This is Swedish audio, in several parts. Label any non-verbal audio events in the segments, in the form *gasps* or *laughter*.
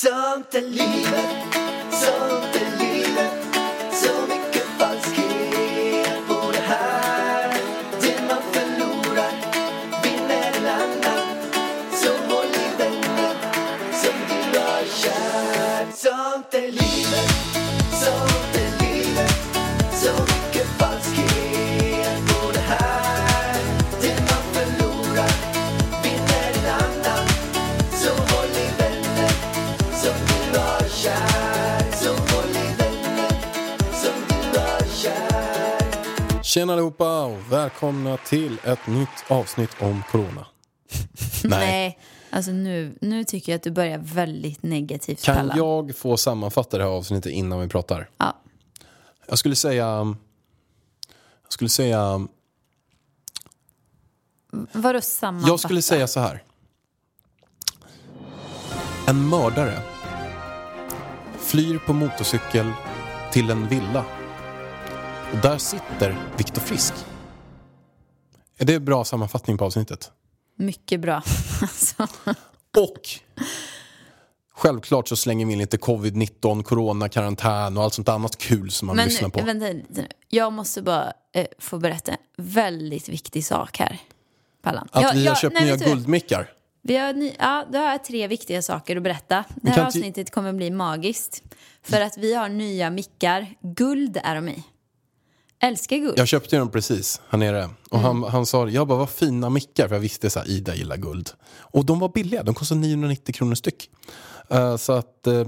Sånt är Tjena allihopa och välkomna till ett nytt avsnitt om corona. *laughs* Nej, alltså nu, nu tycker jag att du börjar väldigt negativt Kan Pallan. jag få sammanfatta det här avsnittet innan vi pratar? Ja. Jag skulle säga... Jag skulle säga... Vadå sammanfatta? Jag skulle säga så här. En mördare flyr på motorcykel till en villa. Och där sitter Viktor Frisk. Är det en bra sammanfattning på avsnittet? Mycket bra. *laughs* alltså, Och självklart så slänger vi in lite covid-19, corona, karantän och allt sånt annat kul som man men lyssnar på. vänta. Jag måste bara eh, få berätta en väldigt viktig sak här. Pallan. Att Ja, vi har ja, köpt nej, nya guldmickar. Vi har, ny, ja, då har jag tre viktiga saker att berätta. Det här avsnittet kommer bli magiskt. För att vi har nya mickar. Guld är de i. Älskar guld. Jag köpte ju dem precis här nere. Och Mm. han, han sa, jag bara vad fina mickar. För jag visste så här, Ida gillar guld. Och de var billiga, de kostade 990 kronor styck. Eh, så att, eh,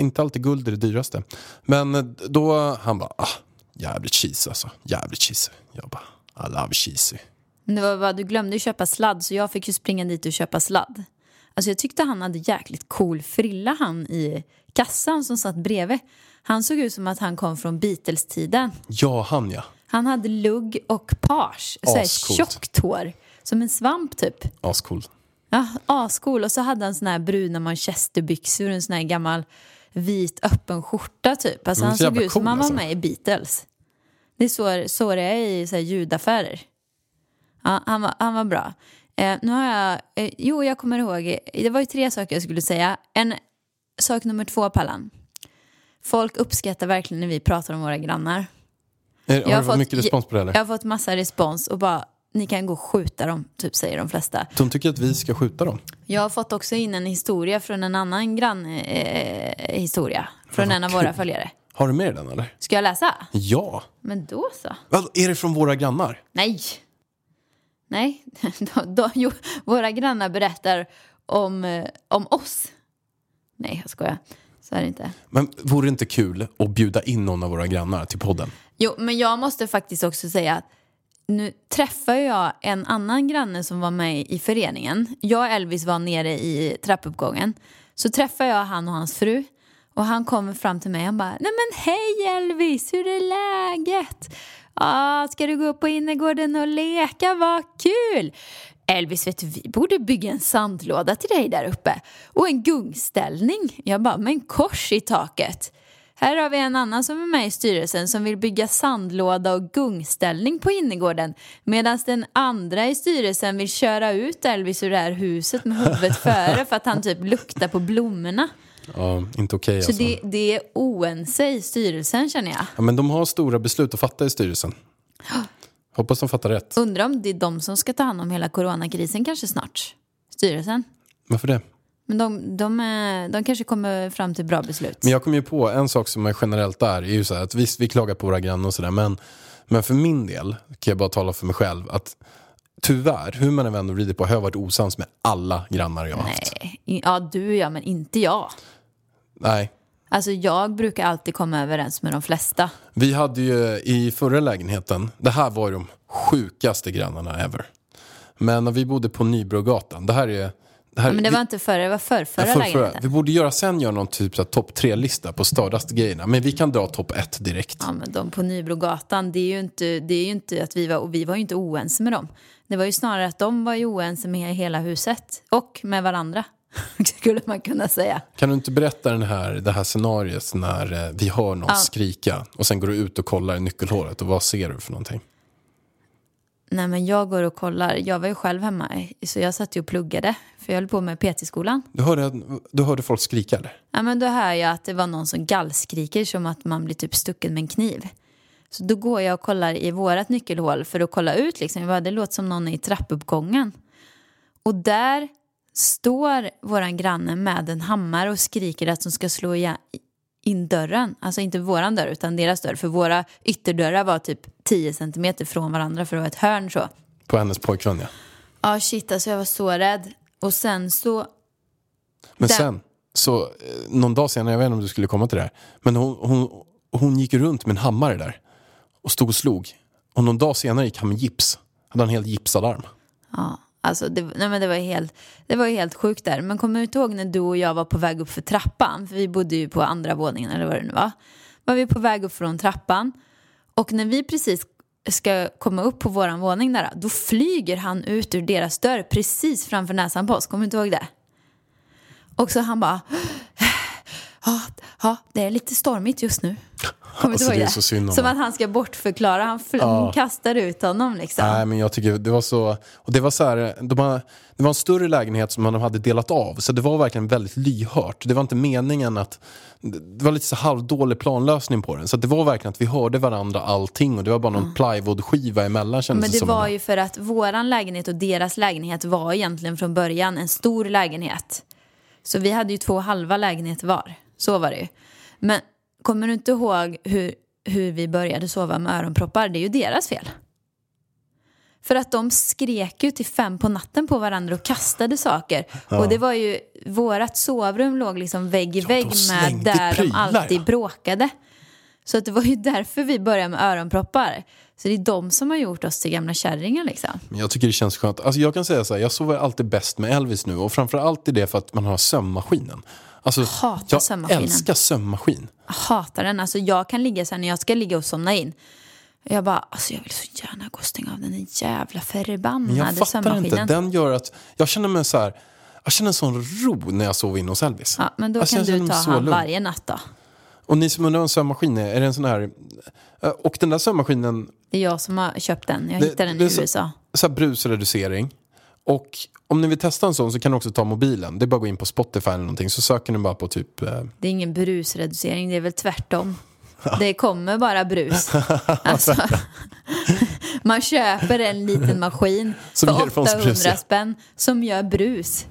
inte alltid guld är det dyraste. Men då, han bara, ah, jävligt cheesy alltså. Jävligt cheesy. Jag bara, I love cheesy. Det var bara, du glömde köpa sladd så jag fick ju springa dit och köpa sladd. Alltså jag tyckte han hade jäkligt cool frilla han i kassan som satt bredvid. Han såg ut som att han kom från Beatles-tiden. Ja, han ja. Han hade lugg och page, såhär Ascoolt. tjockt hår. Som en svamp typ. Ascool. Ja, ascool. Och så hade han såna här bruna manchesterbyxor och en sån här gammal vit öppen skjorta typ. Alltså han så såg ut som cool, han var alltså. med i Beatles. Det är så, så det är i så här, ljudaffärer. Ja, han, var, han var bra. Eh, nu har jag, eh, jo jag kommer ihåg, det var ju tre saker jag skulle säga. En sak nummer två Pallan. Folk uppskattar verkligen när vi pratar om våra grannar. Har, Jag du fått mycket respons på det eller? Jag har fått massa respons och bara, ni kan gå och skjuta dem, typ säger de flesta. De tycker att vi ska skjuta dem. Jag har fått också in en historia från en annan grann eh, historia. Från en av våra följare. Har du med den eller? Ska jag läsa? Ja. Men då så. Vad, är det från våra grannar? Nej. Nej. *laughs* då, då, jo, våra grannar berättar om, eh, om oss. Nej, jag skojar. Så är det inte. Men vore det inte kul att bjuda in någon av våra grannar till podden? Jo, men jag måste faktiskt också säga att nu träffar jag en annan granne som var med i föreningen. Jag och Elvis var nere i trappuppgången. Så träffar jag han och hans fru. Och han kommer fram till mig och bara, nej men hej Elvis, hur är läget? Ah, ska du gå upp på innergården och leka? Vad kul! Elvis, vet du, vi borde bygga en sandlåda till dig där uppe. Och en gungställning. Jag bara, men kors i taket. Här har vi en annan som är med i styrelsen som vill bygga sandlåda och gungställning på innergården medan den andra i styrelsen vill köra ut Elvis ur det här huset med huvudet före för att han typ luktar på blommorna. Ja, inte okej Så alltså. det, det är oense i styrelsen känner jag. Ja, men de har stora beslut att fatta i styrelsen. *gasps* Hoppas de fattar rätt. Undrar om det är de som ska ta hand om hela coronakrisen kanske snart. Styrelsen. Varför det? Men de, de, är, de kanske kommer fram till bra beslut. Men jag kom ju på en sak som är generellt där. Är ju så att visst, vi klagar på våra grannar och sådär. Men, men för min del kan jag bara tala för mig själv. Att tyvärr, hur man än vänder och vrider på, har jag varit osams med alla grannar jag har haft. Nej, ja du jag men inte jag. Nej. Alltså jag brukar alltid komma överens med de flesta. Vi hade ju i förra lägenheten, det här var ju de sjukaste grannarna ever. Men när vi bodde på Nybrogatan, det här är... Det här, Men det vi- var inte förra, det var förra, förra Ja, för- för- lägenheten. Vi borde göra sen göra någon typ här topp tre-lista på stördaste grejerna. Men vi kan dra topp ett direkt. Ja, men de på Nybrogatan, det är ju inte, det är inte att vi var, och vi var ju inte oense med dem. Det var ju snarare att de var ju oense med hela huset och med varandra, *laughs* skulle man kunna säga. Kan du inte berätta den här, det här scenariot när eh, vi hör någon Ja. skrika och sen går du ut och kollar i nyckelhålet och vad ser du för någonting? Nej men jag går och kollar. Jag var ju själv hemma så jag satt ju och pluggade. För jag höll på med PT-skolan. Du hörde, du hörde folk skrika eller? Ja men då hör jag att det var någon som gallskriker som att man blir typ stucken med en kniv. Så då går jag och kollar i vårat nyckelhål för att kolla ut liksom. Det låter som någon i trappuppgången. Och där står våran granne med en hammare och skriker att de ska slå in dörren. Alltså inte våran dörr utan deras dörr. För våra ytterdörrar var typ 10 centimeter från varandra för det var ett hörn så. På hennes pojkvän ja. Ja shit alltså jag var så rädd. Och sen så, Men Den- sen, så eh, någon dag senare, jag vet inte om du skulle komma till det här. Men hon, hon, hon gick runt med en hammare där. Och stod och slog. Och någon dag senare gick han med gips. Hade en helt gipsad arm. ja. Alltså det, nej men det, var helt, det var helt sjukt där. Men kommer du inte ihåg när du och jag var på väg upp för trappan? För vi bodde ju på andra våningen eller vad det nu var. Var vi på väg upp från trappan. Och när vi precis ska komma upp på våran våning där. Då flyger han ut ur deras dörr precis framför näsan på oss. Kommer du inte ihåg det? Och så han bara... Ja, ja, det är lite stormigt just nu. Kommer Alltså, det är så synd om Som att han ska bortförklara. Han fl- kastar ut honom liksom. Nej, men jag tycker det var så... Och det var så här, de har, det var en större lägenhet som de hade delat av. Så det var verkligen väldigt lyhört. Det var inte meningen att... Det var lite så halvdålig planlösning på den. Så det var verkligen att vi hörde varandra allting. Och det var bara någon plywoodskiva emellan kändes Men det det som. var ju för att våran lägenhet och deras lägenhet var egentligen från början en stor lägenhet. Så vi hade ju två halva lägenheter var. Så var det ju. Men kommer du inte ihåg hur, hur vi började sova med öronproppar? Det är ju deras fel. För att de skrek ju till fem på natten på varandra och kastade saker. Och det var ju, vårat sovrum låg liksom vägg i vägg de med där de prylar, alltid ja. bråkade. Så att det var ju därför vi började med öronproppar. Så det är de som har gjort oss till gamla kärringar liksom. Jag tycker det känns skönt. Alltså jag kan säga så här, jag sover alltid bäst med Elvis nu. Och framförallt är det för att man har sömmaskinen. Alltså, jag sömmaskinen. älskar sömmaskin. Jag hatar den. Alltså jag kan ligga så här när jag ska ligga och somna in. Jag bara, alltså jag vill så gärna gå och stänga av den där jävla Men jag förbannade fattar inte. sömmaskinen. Den gör att jag känner mig så här. Jag känner en sån ro när jag sover in hos Elvis. Ja, men då Alltså, kan jag känner du ta han varje natt då. Och ni som undrar vad en sömmaskin är, är det en sån här... eh, Och den där sömmaskinen, Det är jag som har köpt den. Jag hittade den i så- USA. så här brusreducering. Och om ni vill testa en sån så kan ni också ta mobilen. Det är bara att gå in på Spotify eller någonting så söker ni bara på typ... Eh, Det är ingen brusreducering, det är väl tvärtom. Det kommer bara brus. *laughs* Alltså, *laughs* man köper en liten maskin Som för från 800 brus, ja. spänn som gör brus.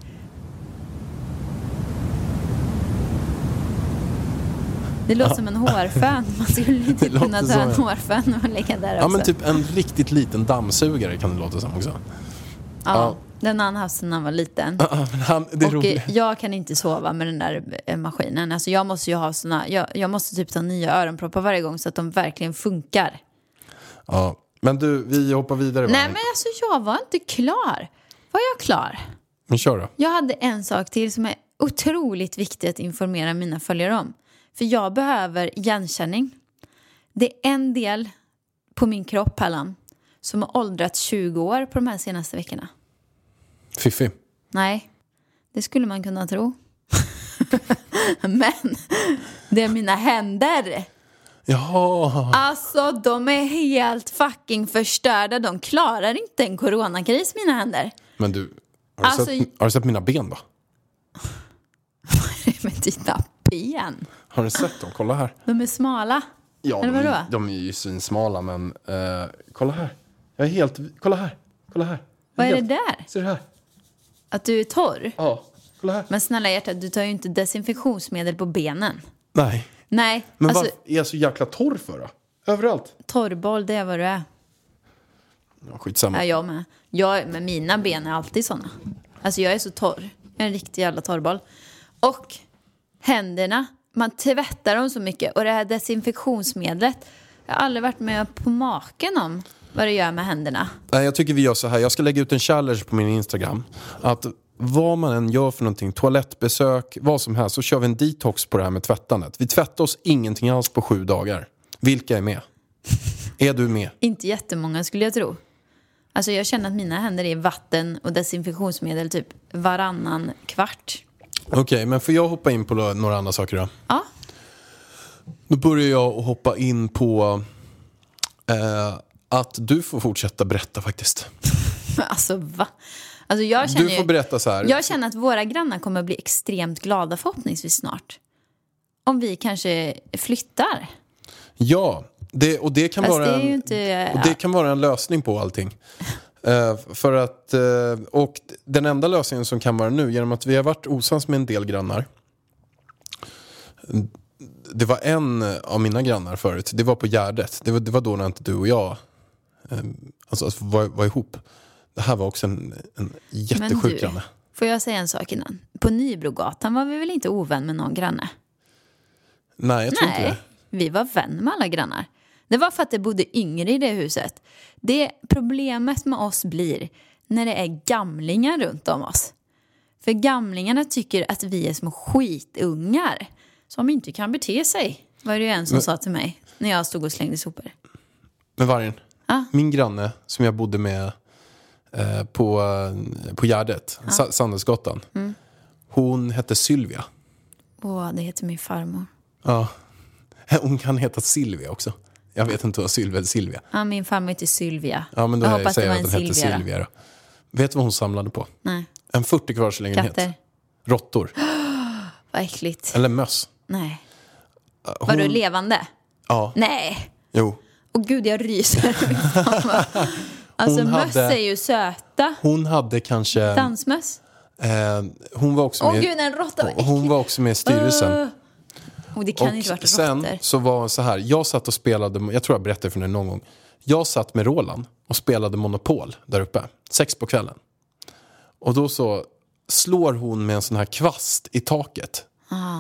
Det låter som en hårfön. Man skulle *laughs* typ kunna ta en hårfön och lägga där ja också. men typ en riktigt liten dammsugare kan det låta som också. ja, ja. Den har han haft sedan han var liten. Ja, men han, det är Och roligt. jag kan inte sova med den där eh, maskinen. Alltså jag måste ju ha såna, jag, jag måste typ ta nya öronproppar varje gång så att de verkligen funkar. Ja. Men du, vi hoppar vidare. Nej men alltså jag var inte klar. Var jag klar? Men kör då. Jag hade en sak till som är otroligt viktig att informera mina följare om. För jag behöver igenkänning. Det är en del på min kropp, Pallan, som har åldrats 20 år på de här senaste veckorna. Fiffi. Nej, det skulle man kunna tro. *laughs* Men det är mina händer. Jaha. Alltså, de är helt fucking förstörda. De klarar inte en coronakris, mina händer. Men du, har du, Alltså- sett, har du sett mina ben då? *laughs* Men titta, ben. Har du sett dem? Kolla här. De är smala. Ja, Eller de, vadå? de är ju svinsmala men eh, kolla här. Jag är helt, kolla här. Kolla här. Vad är det helt, där? Ser du här? Att du är torr? Ja, kolla här. Men snälla hjärtat, du tar ju inte desinfektionsmedel på benen. Nej. Nej, Men alltså varför är jag så jäkla torr för då? Överallt. torrboll, det är vad du är. Ja, skitsamma. Ja, jag med. Jag, men mina ben är alltid såna. Alltså jag är så torr. Jag är en riktig jävla torrboll. Och händerna, man tvättar dem så mycket. Och det här desinfektionsmedlet, jag har aldrig varit med på maken om vad det gör med händerna. Nej, jag tycker vi gör så här. Jag ska lägga ut en challenge på min Instagram. Att vad man än gör för någonting, toalettbesök, vad som helst, så kör vi en detox på det här med tvättandet. Vi tvättar oss ingenting alls på sju dagar. Vilka är med? Är du med? Inte jättemånga skulle jag tro. Alltså jag känner att mina händer är vatten och desinfektionsmedel typ varannan kvart. Okej, men får jag hoppa in på några andra saker då? Ja, Då börjar jag hoppa in på eh, att du får fortsätta berätta faktiskt. *laughs* Alltså va? Alltså jag känner Du får ju, berätta så här. Jag känner att våra grannar kommer att bli extremt glada förhoppningsvis snart. Om vi kanske flyttar. Ja, det, och det kan, Fast vara det en, inte... och det kan vara en lösning på allting. *laughs* Eh, för att, eh, och den enda lösningen som kan vara nu, genom att vi har varit osams med en del grannar. Det var en av mina grannar förut, det var på Gärdet. Det var, det var då när inte du och jag alltså, alltså, var, var ihop. Det här var också en, en jättesjuk du, granne. får jag säga en sak innan? På Nybrogatan var vi väl inte ovän med någon granne? Nej, jag tror inte Nej, det. vi var vän med alla grannar. Det var för att det bodde yngre i det huset. Det problemet med oss blir när det är gamlingar runt om oss. För gamlingarna tycker att vi är små skitungar som inte kan bete sig. Var det ju en som Men- sa till mig när jag stod och slängde sopor. Men Vargen, Ja. min granne som jag bodde med eh, på, eh, på Gärdet, Sa- Sandelsgatan. Mm. Hon hette Sylvia. Åh, det heter min farmor. Ja. *laughs* Hon kan heta Silvia också. Jag vet inte vad Sylvia eller Silvia. Ja, min farmor heter Sylvia. Ja, men då jag jag hoppas säger jag att den hette Silvia. då. Silvia. Då. Vet du vad hon samlade på? Nej, En 40 kvarts lägenhet. katter. Råttor. *gasps* Vad äckligt. Eller möss. Nej. Hon, Var du levande? Ja, Nej. jo. Och gud, jag ryser. *laughs* alltså Hon möss hade- är ju söta. Hon hade kanske... Dansmöss. Eh, hon var också Åh med... gud, en råtta. hon var också med i styrelsen. Öh. Och det kan inte och varit sen råttor. så var så här, jag satt och spelade, jag tror jag berättade för dig någon gång. Jag satt med Roland och spelade Monopol där uppe, sex på kvällen. Och då så slår hon med en sån här kvast i taket. Ah.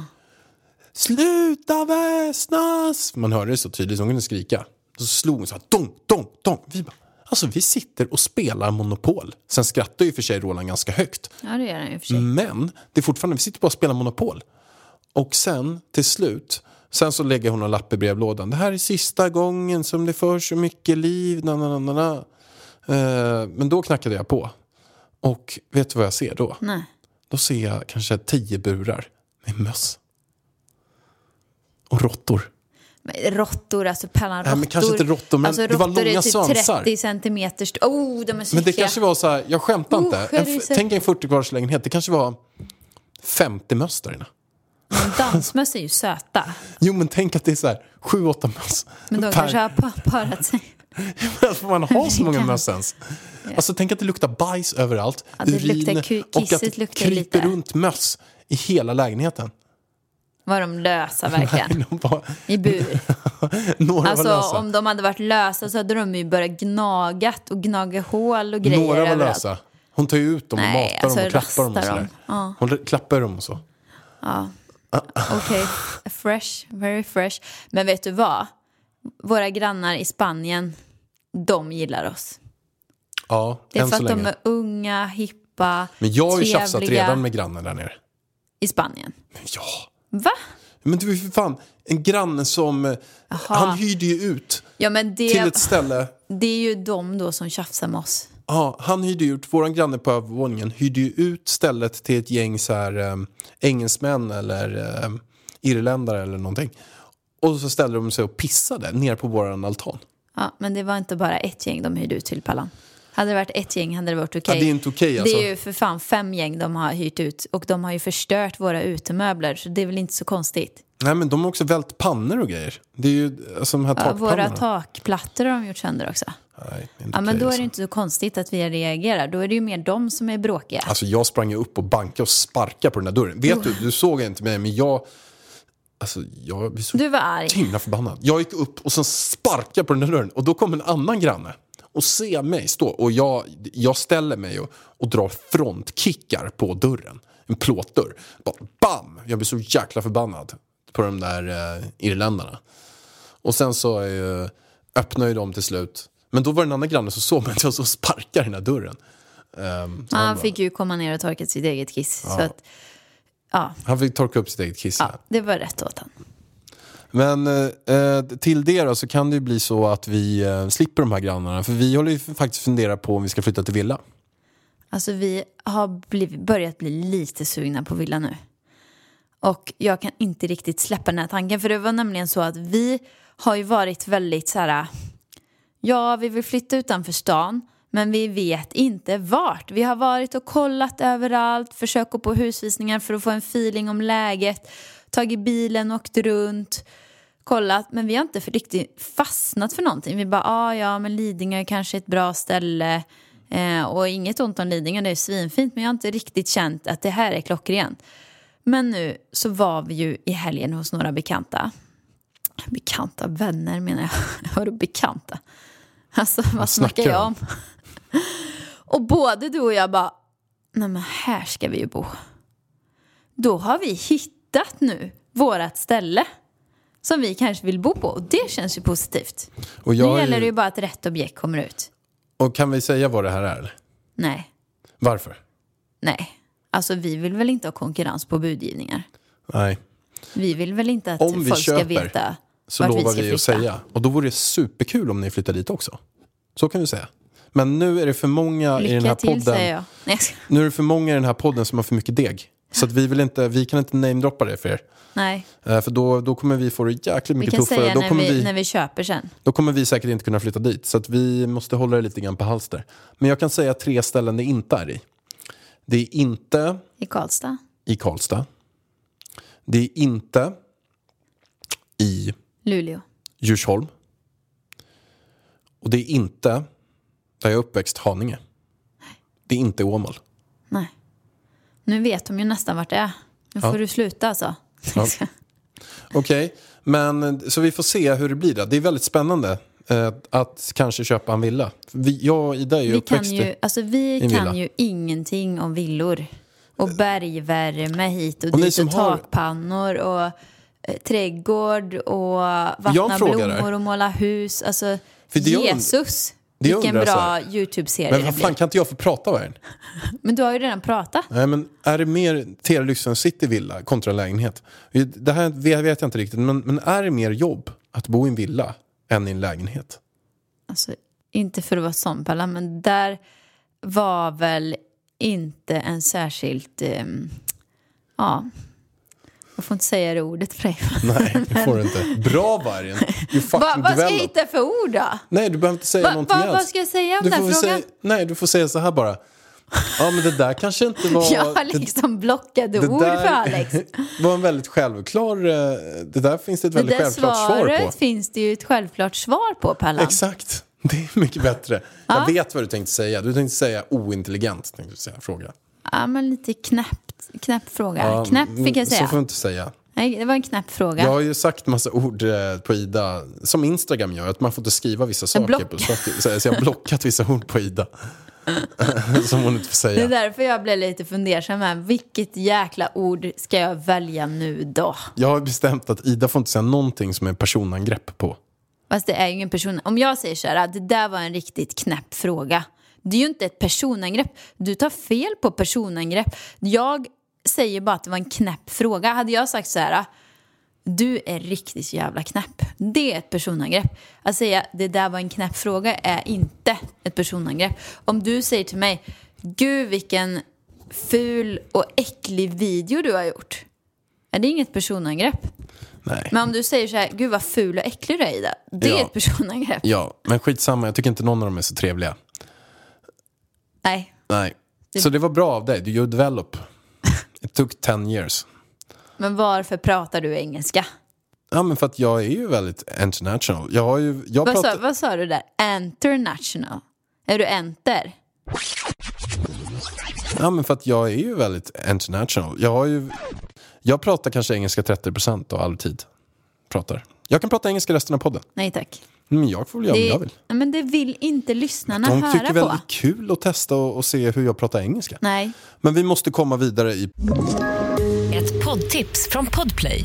Sluta väsnas! Man hörde det så tydligt, hon kunde skrika. Så slog hon så här, dong, dong, dong. Vi bara, alltså vi sitter och spelar Monopol. Sen skrattar ju för sig Roland ganska högt. Ja, det gör den ju för sig. Men det är fortfarande, vi sitter bara och spelar Monopol. Och sen till slut, sen så lägger hon en lapp i brevlådan. Det här är sista gången som det för så mycket liv. Na, na, na, na. Eh, men då knackade jag på. Och vet du vad jag ser då? Nej. Då ser jag kanske tio burar med möss. Och råttor. Råttor, alltså Pallan råttor. Nej, men kanske inte råttor, men alltså, det var långa är typ svansar. 30 centimeter st- Oh, de är så Men det kanske var så här, jag skämtar inte. Usch, En, tänk en 40 kvadraters lägenhet, det kanske var 50 möss där inne. Men dansmöss är ju söta. Jo men tänk att det är så här 7-8 möss. Men de per- kanske har pa- parat sig. *laughs* Får man ha så många möss ens? Alltså tänk att det luktar bajs överallt, Ja, det urin och att det kryper lite. runt möss i hela lägenheten. Var de lösa verkligen? *laughs* De var, I bur. *laughs* några var Alltså lösa. om de hade varit lösa så hade de ju börjat gnagat och gnaga hål och grejer Några var överallt. lösa. Hon tar ju ut dem och Nej, matar alltså dem och klappar dem och sådär. Ja. Hon klappar dem och så. Okej, fresh, very fresh. Men vet du vad? Våra grannar i Spanien, de gillar oss. Ja, Det är än för så att länge. de är unga, hippa, Men jag har ju tjafsat redan med grannen där nere. i Spanien. Ja. Va? Men du är för fan en granne som... eh, Han hyrde ju ut Ja men till det, ett ställe. det är ju de då som tjafsar med oss. Ja, han hyrde ju ut, våran granne på övervåningen hyrde ju ut stället till ett gäng så här eh, engelsmän eller eh, irländare eller någonting. Och så ställde de sig och pissade ner på våran altan. Ja, men det var inte bara ett gäng de hyrde ut till Pallan. Hade det varit ett gäng hade det varit okej. Ja, det är inte okej alltså. Det är ju för fan fem gäng de har hyrt ut och de har ju förstört våra utemöbler så det är väl inte så konstigt. Nej men de har också vält pannor och grejer. Det är ju alltså de här Ja, våra takplattor har de gjort sönder också. Nej, Ja, men okej, då är alltså. det inte så konstigt att vi reagerar. Då är det ju mer de som är bråkiga. Alltså jag sprang ju upp och bankade och sparkade på den där dörren. Vet du, du såg inte mig men jag... Alltså jag blir så Du var arg. himla förbannad. Jag gick upp och sen sparkade på den där dörren och då kom en annan granne och ser mig stå och jag, jag ställer mig och, och drar frontkickar på dörren. En plåtdörr. Bara bam! Jag blir så jäkla förbannad på de där eh, irländarna. Och sen så eh, öppnade ju de till slut. Men då var det en annan granne som såg mig jag så sparkade den här dörren. Ja, han, han bara- fick ju komma ner och torka sitt eget kiss. Så att, ja, han fick torka upp sitt eget kiss. ja, det var rätt åt han. Men eh, eh, till det då så kan det ju bli så att vi eh, slipper de här grannarna. För vi håller ju faktiskt fundera på om vi ska flytta till villa. Alltså vi har blivit, börjat bli lite sugna på villa nu. Och jag kan inte riktigt släppa den här tanken. För det var nämligen så att vi har ju varit väldigt så här... ja vi vill flytta utanför stan men vi vet inte vart. Vi har varit och kollat överallt, försökt gå på husvisningar för att få en feeling om läget, tagit bilen, åkt runt, kollat men vi har inte för riktigt fastnat för någonting. Vi bara, ah, ja men Lidingö är kanske ett bra ställe eh, och inget ont om Lidingö, det är svinfint men jag har inte riktigt känt att det här är klockrent. Men nu så var vi ju i helgen hos några bekanta. Bekanta vänner menar jag. *laughs* Vadå bekanta? Alltså vad snackar jag om? *laughs* och både du och jag bara, nej men här ska vi ju bo. Då har vi hittat nu vårat ställe som vi kanske vill bo på och det känns ju positivt. Och, Nu har gäller ju, det ju bara att rätt objekt kommer ut. och kan vi säga vad det här är? Nej, Varför? nej. Alltså vi vill väl inte ha konkurrens på budgivningar. Nej, Vi vill väl inte att Om vi folk ska köper, veta så vart lovar vi ska vi flytta. att säga. Och då vore det superkul om ni flyttar dit också. Så kan vi säga. Men nu är det för många i den Lycka här till podden. säger jag. Nej, ska- Nu är det för många i den här podden som har för mycket deg. Så att vi, vill inte, vi kan inte namedroppa det för er. Nej, Eh, För då, då kommer vi få det jäkligt vi mycket kan tuffare. säga Då när kommer, vi, vi, när vi köper sen. då kommer vi säkert inte kunna flytta dit. Så att vi måste hålla det lite grann på halster. Men jag kan säga tre ställen det inte är i. Det är inte I Karlstad. i Karlstad. Det är inte i Luleå. Djursholm. Och det är inte där jag är uppväxt, Haninge. Det är inte Åmål. Nej. Nu vet de ju nästan vart det är. Nu Ja. får du sluta alltså. Ja. *laughs* Okej, men så vi får se hur det blir. Då. Det är väldigt spännande eh, att kanske köpa en villa. Vi, jag och Ida är ju Vi kan ju, alltså vi kan villa. ju ingenting om villor. Och bergvärme hit och, Och dit och har- takpannor och eh, trädgård och vattna blommor och måla hus. Alltså Jesus, det vilken bra. YouTube-serie Men vad fan, kan inte jag få prata med? *laughs* Men du har ju redan pratat. Nej, men är det mer Telelyxen City villa kontra en lägenhet? Det här vet jag inte riktigt, men, men är det mer jobb att bo i en villa än i en lägenhet? Alltså, inte för att vara sån Palla, men där var väl inte en särskilt... ehm, ja, jag får inte säga det ordet för dig. *laughs* Nej, det får du inte. Bra vargen! You fucking Va, vad ska jag hitta för ord då? Nej, du behöver inte säga Va, någonting va, alls. vad ska jag säga om Du den frågan? säga, nej, du får säga så här bara. Ja, men det där kanske inte var... *laughs* Jag har det- liksom blockade det ord där för Alex. *laughs* var en väldigt självklar... eh, Det där finns det ett Det väldigt där självklart svar svaret på. finns det ju ett självklart svar på, Pallan. Exakt. Det är mycket bättre. Jag vet vad du tänkte säga. Du tänkte säga ointelligent, tänkte du säga, fråga. Ja, men lite knäppt, knäpp fråga. Ja, knäpp fick jag Så säga. får du inte säga. Nej, det var en knäpp fråga. Jag har ju sagt massa ord eh, på Ida, som Instagram gör, att man får inte skriva vissa saker. På saker. Så så jag har blockat vissa ord på Ida. *laughs* som hon inte får Det är säga. därför jag blev lite fundersam här. Vilket jäkla ord ska jag välja nu då? Jag har bestämt att Ida får inte säga någonting som är personangrepp på. Fast det är ju ingen person. Om jag säger så här, det där var en riktigt knäpp fråga. Det är ju inte ett personangrepp. Du tar fel på personangrepp. Jag säger bara att det var en knäpp fråga. Hade jag sagt så här, du är riktigt jävla knäpp. Det är ett personangrepp. Att säga det där var en knäpp fråga är inte ett personangrepp. Om du säger till mig, gud vilken ful och äcklig video du har gjort. Är det inget personangrepp? Nej. Men om du säger så här, gud vad ful och äcklig du är Ida. Det Ja. är ett personangrepp. Ja, men skitsamma. Jag tycker inte någon av dem är så trevliga. Nej. Nej. Så det var bra av dig. Du you develop. Took 10 years. Men varför pratar du engelska? Ja, men för att jag är ju väldigt international. Jag har ju... Jag Vad sa, pratar, vad sa du där? International? Är du enter? ja, men för att jag är ju väldigt international. Jag har ju... Jag pratar kanske engelska 30% av all tid. Pratar. Jag kan prata engelska resten av podden. Nej tack. Men jag får väl göra vad jag vill. Men det vill inte lyssnarna De höra tycker väl på. det är kul att testa och, och se hur jag pratar engelska. Nej. Men vi måste komma vidare i... Ett poddtips från Podplay.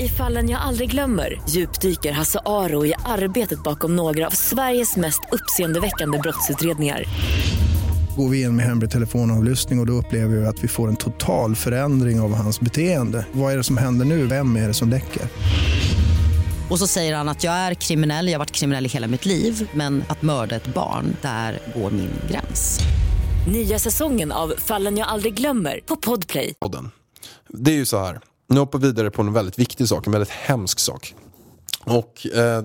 I fallen jag aldrig glömmer djupdyker Hasse Aro i arbetet bakom några av Sveriges mest uppseendeväckande brottsutredningar. Går vi in med hemlig telefonavlyssning och, och då upplever vi att vi får en total förändring av hans beteende. Vad är det som händer nu? Vem är det som läcker? Och så säger han att jag är kriminell, jag har varit kriminell i hela mitt liv men att mörda ett barn, där går min gräns. Nya säsongen av Fallen jag aldrig glömmer på Podplay. podden. Det är ju så här. Nu hoppar vi vidare på en väldigt viktig sak, en väldigt hemsk sak. Och eh,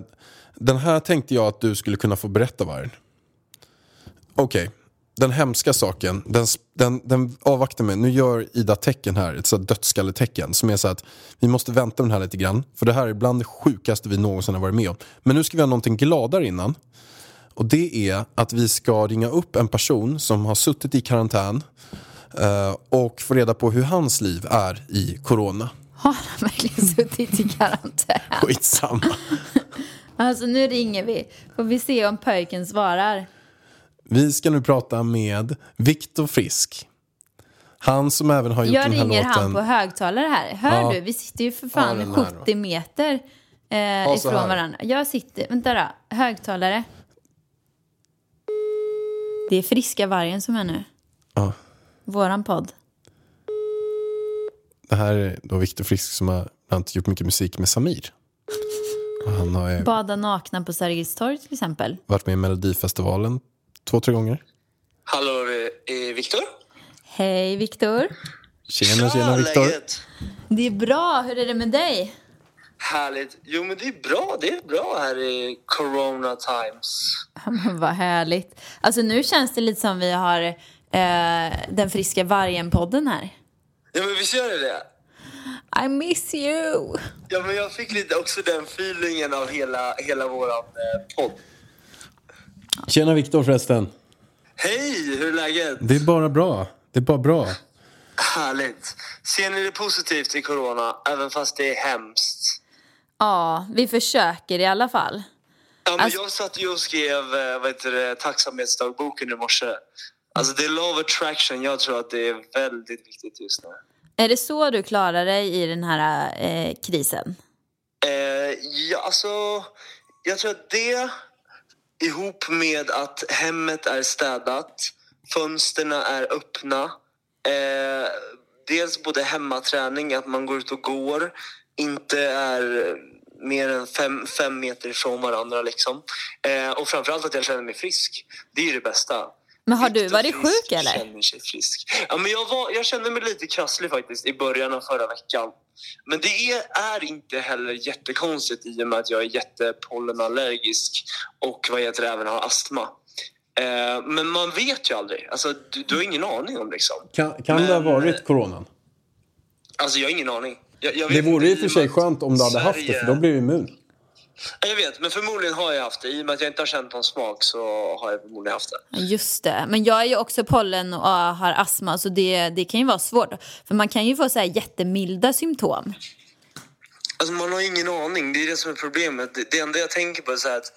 Den här tänkte jag att du skulle kunna få berätta Vargen. Okej, den hemska saken, den, den, den avvaktar med. Nu gör Ida tecken här, ett sådant dödsskalletecken som är så att vi måste vänta med den här lite grann. För det här är bland det sjukaste vi någonsin har varit med om. Men nu ska vi ha någonting gladare innan. Och det är att vi ska ringa upp en person som har suttit i karantän eh, och få reda på hur hans liv är i corona. Har han verkligen *laughs* suttit i karantän? Skitsamma. *laughs* Alltså nu ringer vi. Får vi se om pojken svarar. Vi ska nu prata med Viktor Frisk. Han som även har gjort Jag den här ringer låten. han på högtalare här. Hör Ja. du? Vi sitter ju för Ja, fan då. 70 meter eh, Ja, ifrån varandra. Jag sitter, vänta då, högtalare. Det är Friska Vargen som är nu. Ja. Våran podd. Det här är då Viktor Frisk som har bland annat gjort mycket musik med Samir. Han har Bada nakna på Sergels torg till exempel. varit med i Melodifestivalen två, tre gånger. Hallå, är Viktor? Hej Viktor. Tjena, tjena Viktor. Det är bra, hur är det med dig? Härligt. Jo, men det är bra. Det är bra här i Corona times. *laughs* Vad härligt. Alltså nu känns det lite som vi har eh, den friska vargen-podden här. Ja, men visst gör det det? I miss you. Ja, men jag fick lite också den feelingen av hela, hela våran eh, podd. Tjena Viktor förresten. Hej, hur är läget? Det är bara bra. Det är bara bra. Härligt. Ser ni det positivt i corona, även fast det är hemskt? Ja, vi försöker i alla fall. Ja, men Alltså- Jag satt ju och skrev eh, vad heter det, tacksamhetsdagboken i morse. Alltså, det är love attraction. Jag tror att det är väldigt viktigt just nu. Är det så du klarar dig i den här eh, krisen? Eh, ja, alltså, jag tror att det ihop med att hemmet är städat, fönstren är öppna. Eh, dels både hemmaträning, att man går ut och går, inte är mer än fem, fem meter ifrån varandra. Liksom. Eh, och framförallt att jag känner mig frisk. Det är det bästa. Men har du varit Frisk sjuk eller? Känner sig frisk. Ja, men jag, var, jag kände mig lite krasslig faktiskt i början av förra veckan. Men det är, är inte heller jättekonstigt i och med att jag är jättepollenallergisk och vad heter det, även har astma. Eh, men man vet ju aldrig. Alltså, du, du har ingen aning om liksom. Kan, kan det ha Men- varit coronan? Alltså jag har ingen aning. Jag, jag Det vore i och för sig skönt om du hade haft det Sverige- för då blir du immun. Ja, Jag vet, men förmodligen har jag haft det. I och med att jag inte har känt någon smak så har jag förmodligen haft det. Just det. Men jag är ju också pollen och har astma så det, det kan ju vara svårt. För man kan ju få så här jättemilda symptom. Alltså man har ingen aning. Det är det som är problemet. Det, det enda jag tänker på är så här att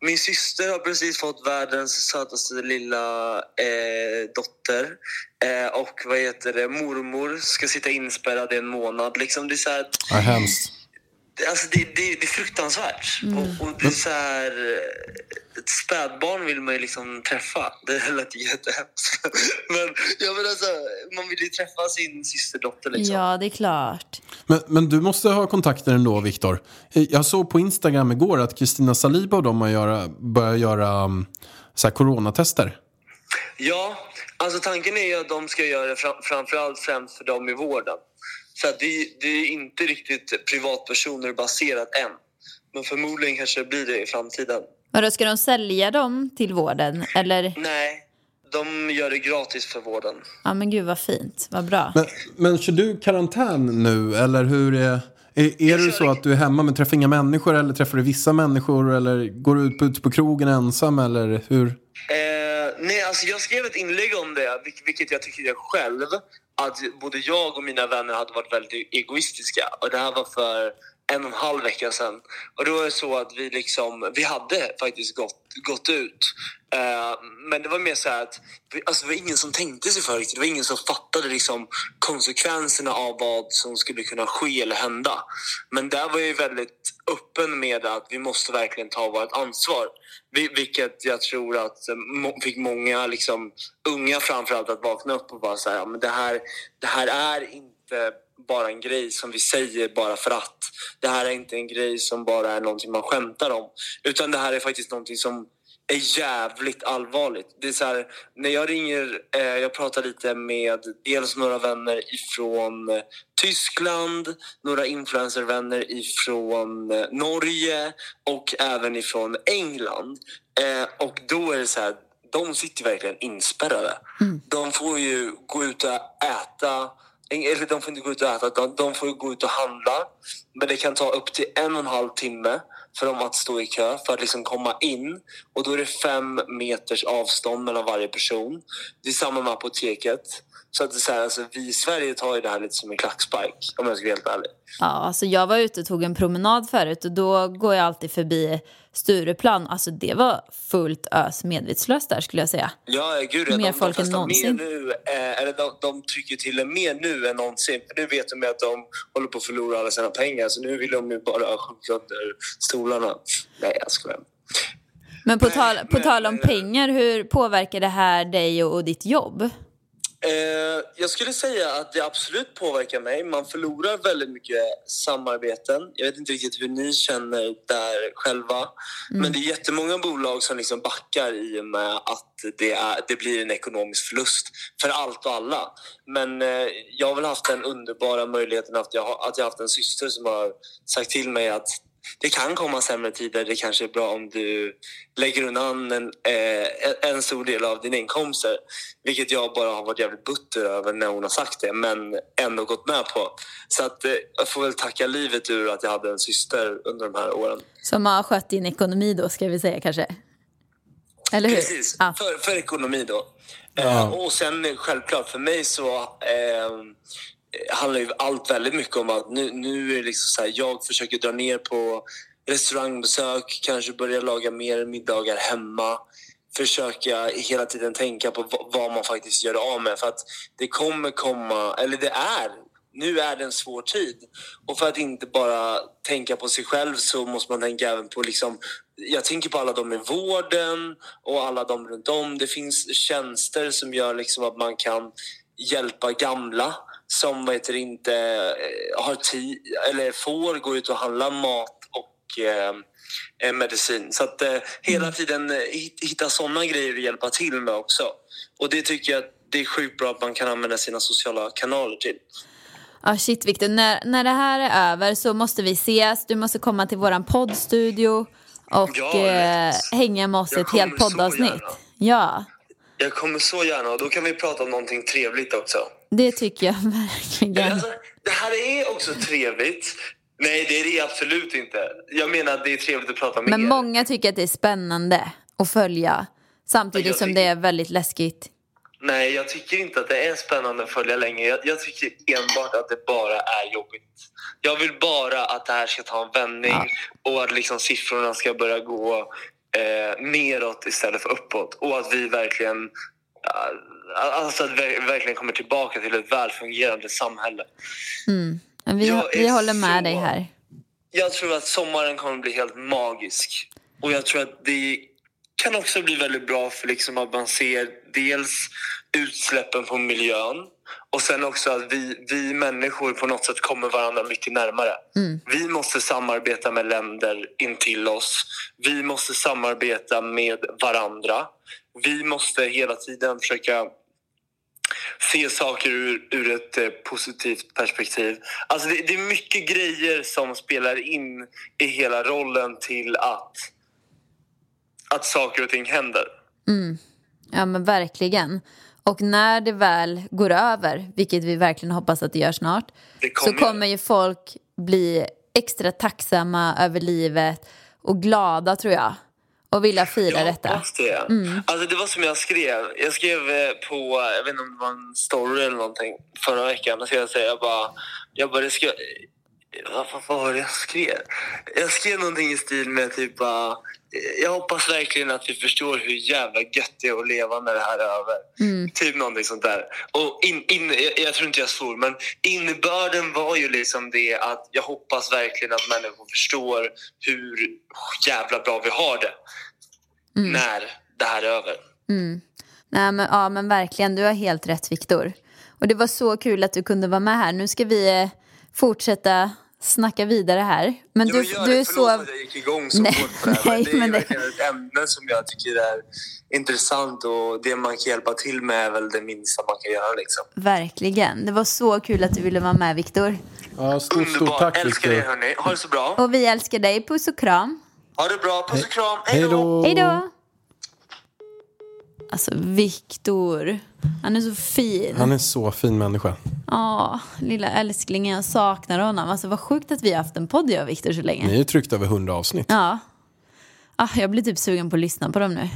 min syster har precis fått världens sötaste lilla eh, dotter. Eh, och vad heter det, mormor ska sitta inspärrad i en månad. Liksom, det är så här, Ja, hemskt. Det- alltså det, det, det är fruktansvärt. Och, och det är så här, eh, ett spädbarn vill man ju liksom träffa. Det *laughs* lät jättehemskt. *laughs* Men jag menar så här, man vill ju träffa sin systerdotter liksom. Ja, det är klart. Men, men du måste ha kontakter ändå, Viktor. Eh, Jag såg på Instagram igår att Kristina Saliba och de har göra, börjar göra um, så här coronatester. Ja, alltså tanken är ju att de ska göra det fram, framförallt främst för dem i vården. Så att det, det är inte riktigt privatpersoner baserat än. Men förmodligen kanske det blir det i framtiden. Och då ska de sälja dem till vården? Eller? Nej, de gör det gratis för vården. Ja men gud vad fint, vad bra. Men, men kör du karantän nu eller hur är... Är, är det så att du är hemma men träffar inga människor eller träffar du vissa människor eller går du ut på, ut på krogen ensam eller hur? Eh, nej, alltså jag skrev ett inlägg om det, vil- vilket jag tycker själv att både jag och mina vänner hade varit väldigt egoistiska. Och det här var för en och en halv vecka sedan. Och då var det så att vi liksom, vi hade faktiskt gått, gått ut. Uh, men det var mer så här att vi, alltså det var ingen som tänkte sig för riktigt. Det var ingen som fattade liksom konsekvenserna av vad som skulle kunna ske eller hända. Men där var jag ju väldigt öppen med att vi måste verkligen ta vårt ansvar. Vi- Vilket jag tror att fick många liksom, unga framförallt att vakna upp och bara säga ja, men det, här, det här är inte bara en grej som vi säger bara för att. Det här är inte en grej som bara är någonting man skämtar om. Utan det här är faktiskt någonting som är jävligt allvarligt. Det är så här, när jag ringer, eh, jag pratar lite med dels några vänner ifrån eh, Tyskland, några influencervänner ifrån eh, Norge och även ifrån England. Eh, och då är det så här, de sitter verkligen inspärrade. De får ju gå ut och äta eller de får inte gå ut och äta, de, de får gå ut och handla. Men det kan ta upp till en och en halv timme för dem att stå i kö för att liksom komma in. Och då är det fem meters avstånd mellan varje person. Det är samma med apoteket. Så att det är så här, alltså, vi i Sverige tar ju det här lite som en klackspark om jag ska vara helt ärlig. Ja, alltså jag var ute och tog en promenad förut och då går jag alltid förbi Stureplan. Alltså det var fullt ös medvetslöst där skulle jag säga. Ja, gud, Mer de, folk de än någonsin. mer nu, eh, eller de, de trycker till en mer nu än någonsin. För nu vet de att de håller på att förlora alla sina pengar så nu vill de ju bara sjunka under stolarna. Nej, jag skojar. Men på, tal, på tal om eh, pengar, hur påverkar det här dig och, och ditt jobb? Eh, jag skulle säga att det absolut påverkar mig. Man förlorar väldigt mycket samarbeten. Jag vet inte riktigt hur ni känner där själva. Men det är jättemånga bolag som liksom backar i och med att det, är, det blir en ekonomisk förlust för allt och alla. Men eh, jag har väl haft den underbara möjligheten att jag, har- att jag haft en syster som har sagt till mig att det kan komma sämre tider. Det kanske är bra om du lägger undan en, eh, en stor del av dina inkomster. Vilket jag bara har varit jävligt butter över när hon har sagt det, men ändå gått med på. Så att, eh, jag får väl tacka livet ur att jag hade en syster under de här åren. Som har skött din ekonomi då, ska vi säga kanske? Eller hur? Precis, Ja. för, för ekonomi då. Eh, och sen eh, självklart för mig så eh, handlar ju allt väldigt mycket om att nu, nu är det liksom så här, jag försöker dra ner på restaurangbesök, kanske börja laga mer middagar hemma. Försöka hela tiden tänka på vad, man faktiskt gör av med. För att det kommer komma, eller det är, nu är det en svår tid. Och för att inte bara tänka på sig själv så måste man tänka även på liksom, jag tänker på alla de i vården och alla de runt om. Det finns tjänster som gör liksom att man kan hjälpa gamla som vad heter inte eh, har tid eller får gå ut och handla mat och eh, eh, medicin. Så att eh, hela tiden eh, hit- hitta sådana grejer att hjälpa till med också. Och det tycker jag att det är sjukt bra att man kan använda sina sociala kanaler till. Ja, shit Victor, när, när det här är över så måste vi ses. Du måste komma till våran poddstudio och Ja, eh, hänga med oss Jag ett helt poddavsnitt. Ja, Jag kommer så gärna och då kan vi prata om någonting trevligt också. Det tycker jag *laughs* verkligen. Alltså, det här är också trevligt. Nej, det är det absolut inte. Jag menar att det är trevligt att prata med Men er. många tycker att det är spännande att följa. Samtidigt som det är väldigt läskigt. Nej, jag tycker inte att det är spännande att följa länge. Jag, jag tycker enbart att det bara är jobbigt. Jag vill bara att det här ska ta en vändning och att liksom siffrorna ska börja gå eh, neråt istället för uppåt. Och att vi verkligen eh, Alltså att vi verkligen kommer tillbaka till ett välfungerande samhälle. Men vi, vi håller med så- dig här. Jag tror att sommaren kommer bli helt magisk. Och jag tror att det kan också bli väldigt bra för liksom att man ser dels utsläppen på miljön och sen också att vi, vi människor på något sätt kommer varandra mycket närmare. Vi måste samarbeta med länder intill oss. Vi måste samarbeta med varandra. Vi måste hela tiden försöka se saker ur, ur ett eh, positivt perspektiv. Alltså det, det är mycket grejer som spelar in i hela rollen till att, att saker och ting händer. Ja men verkligen. Och när det väl går över, vilket vi verkligen hoppas att det gör snart, Det så kommer- kommer ju folk bli extra tacksamma över livet och glada tror jag. Och vilja fira Jag detta. hoppas det. Alltså det var som jag skrev. Jag skrev eh, på, jag vet inte om det var en story eller någonting förra veckan. Så jag, säga, jag bara, jag bara, det ska, vad, vad, var det jag skrev? Jag skrev någonting i stil med typ bara, jag hoppas verkligen att vi förstår hur jävla gött det är att leva när det här är över. Typ någonting sånt där. Och in, in, jag, jag tror inte jag svor, men innebörden var ju liksom det att jag hoppas verkligen att människor förstår hur jävla bra vi har det när det här är över. Nej, men, ja men verkligen, du har helt rätt Viktor. Och det var så kul att du kunde vara med här. Nu ska vi eh, fortsätta snacka vidare här. Men du, gör du det. är Förlåt så... att jag gick igång så Nej, på det här. nej, Men det är men det- verkligen ett ämne som jag tycker är intressant och det man kan hjälpa till med är väl det minsta man kan göra. Liksom. Verkligen. Det var så kul att du ville vara med, Viktor. Ja, stort, stort tack älskar er Victor. hörni. Ha det så bra. Och vi älskar dig. Puss och kram. Ha det bra, puss och kram. Hej då! Hej då! Alltså, Viktor. Han är så fin. Han är så fin människa. Ja, lilla älsklingen. Jag saknar honom. Alltså, vad sjukt att vi har haft en podd, jag och Viktor, så länge. Ni har ju tryckt över 100 avsnitt. Ja. Ah, jag blir typ sugen på att lyssna på dem nu.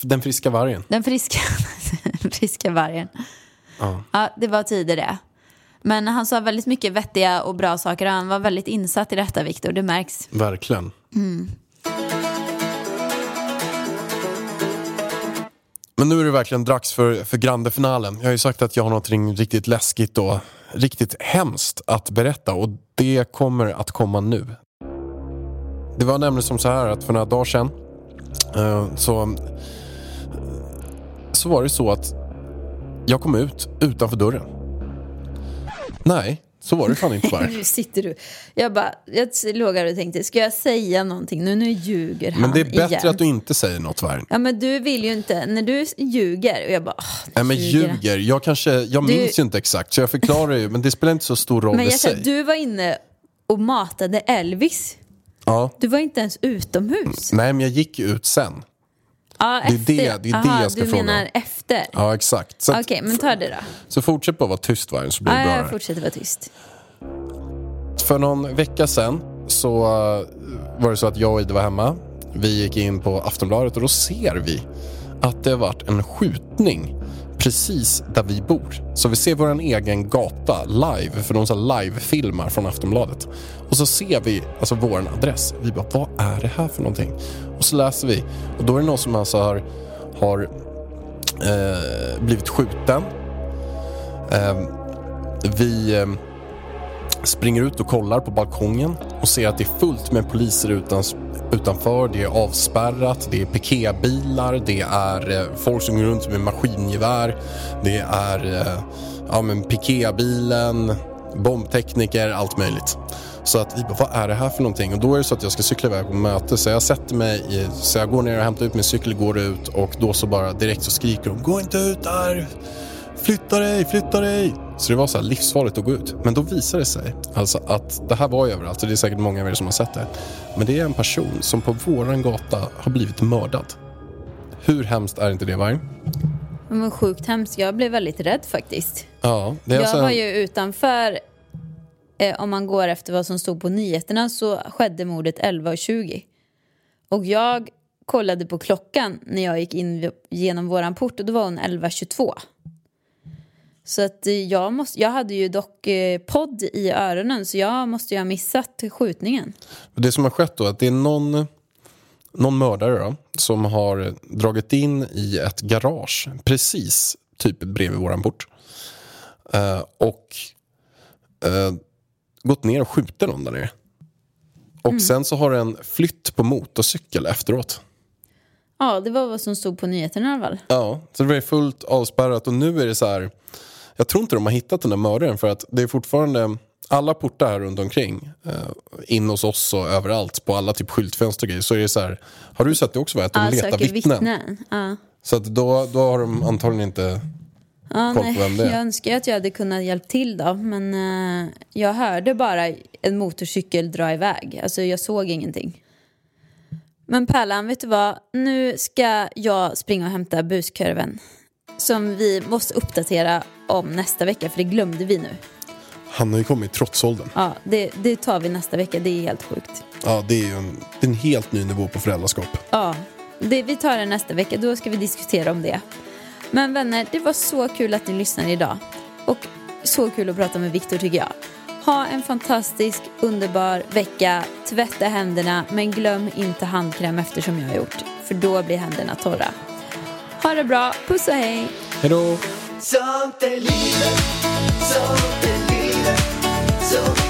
Den friska vargen. Den friska, *laughs* den friska vargen. Ja. Ja, det var tider det. Men han sa väldigt mycket vettiga och bra saker och han var väldigt insatt i detta, Viktor. Det märks. Verkligen. Men nu är det verkligen dags för, för grande finalen. Jag har ju sagt att jag har något riktigt läskigt och riktigt hemskt att berätta och det kommer att komma nu. Det var nämligen som så här att för några dagar sedan eh, så, så var det så att jag kom ut utanför dörren. Nej, så var det fan inte bara. *laughs* Nu sitter du. Jag bara, jag låg här och tänkte, ska jag säga någonting nu? Nu ljuger han Men det är bättre igen. att du inte säger något Varg. Ja men du vill ju inte, när du ljuger och jag bara, åh, Nej men ljuger. ljuger, jag kanske, jag Du- minns ju inte exakt så jag förklarar ju men det spelar inte så stor roll Men i jag sig. säger, du var inne och matade Elvis. Ja. Du var inte ens utomhus. Nej men jag gick ju ut sen. Ja, Det är det- det är det jag ska du fråga menar om. efter? Ja exakt. Okej, men ta det då. så fortsätt bara vara tyst Vargen så blir det Ja, bra jag här. fortsätter vara tyst. För någon vecka sedan så uh, var det så att jag och Ida var hemma. Vi gick in på Aftonbladet och då ser vi att det har varit en skjutning precis där vi bor. Så vi ser vår egen gata live, för de så live-filmar från Aftonbladet. Och så ser vi alltså vår adress. Vi bara, vad är det här för någonting? Och så läser vi. Och då är det någon som alltså har, har eh, blivit skjuten. Eh, vi... Eh, springer ut och kollar på balkongen och ser att det är fullt med poliser utan, utanför. Det är avspärrat, det är piketbilar, det är eh, folk som går runt med maskingevär. Det är eh, ja, men piketbilen, bombtekniker, allt möjligt. Så att vi bara, vad är det här för någonting? Och då är det så att jag ska cykla iväg på möte så jag sätter mig i, så jag går ner och hämtar ut min cykel, går ut och då så bara direkt så skriker de, gå inte ut där! Flytta dig, flytta dig! Så det var så här livsfarligt att gå ut. Men då visar det sig alltså att det här var ju överallt och det är säkert många av er som har sett det. Men det är en person som på våran gata har blivit mördad. Hur hemskt är inte det Varg? Men sjukt hemskt. Jag blev väldigt rädd faktiskt. Ja, det är Jag alltså en- var ju utanför, eh, om man går efter vad som stod på nyheterna så skedde mordet 11.20. Och jag kollade på klockan när jag gick in genom våran port och då var hon 11.22. Så att eh, jag, måste, jag hade ju dock eh, podd i öronen så jag måste ju ha missat skjutningen. Det som har skett då är att det är någon, någon mördare då, som har dragit in i ett garage precis typ bredvid våran port. Eh, och eh, gått ner och skjutit någon där nere. Och sen så har den flytt på motorcykel efteråt. Ja, det var vad som stod på nyheterna i alla fall. Ja, så det var fullt avspärrat och nu är det så här. Jag tror inte de har hittat den där mördaren för att det är fortfarande alla portar här runt omkring. Eh, in hos oss och överallt på alla typ skyltfönster och grejer. Så är det så här. Har du sett det också? va? Att de Ja, letar vittnen. vittnen. Ja. Så att då, då har de antagligen inte Ja, koll på vem det är. jag önskar att jag hade kunnat hjälpa till då, men eh, jag hörde bara en motorcykel dra iväg. Alltså jag såg ingenting. Men Pärlan, vet du vad? Nu ska jag springa och hämta buskurven. Som vi måste uppdatera om nästa vecka, för det glömde vi nu. Han har ju kommit i trotsåldern. Ja, det, det tar vi nästa vecka, det är helt sjukt. Ja, det är ju en, det är en helt ny nivå på föräldraskap. Ja, det, vi tar det nästa vecka, då ska vi diskutera om det. Men vänner, det var så kul att ni lyssnade idag. Och så kul att prata med Viktor tycker jag. Ha en fantastisk, underbar vecka. Tvätta händerna, men glöm inte handkräm eftersom jag har gjort. För då blir händerna torra. Ha det bra, puss och hej! Hej då! Sånt är livet, sånt är livet Så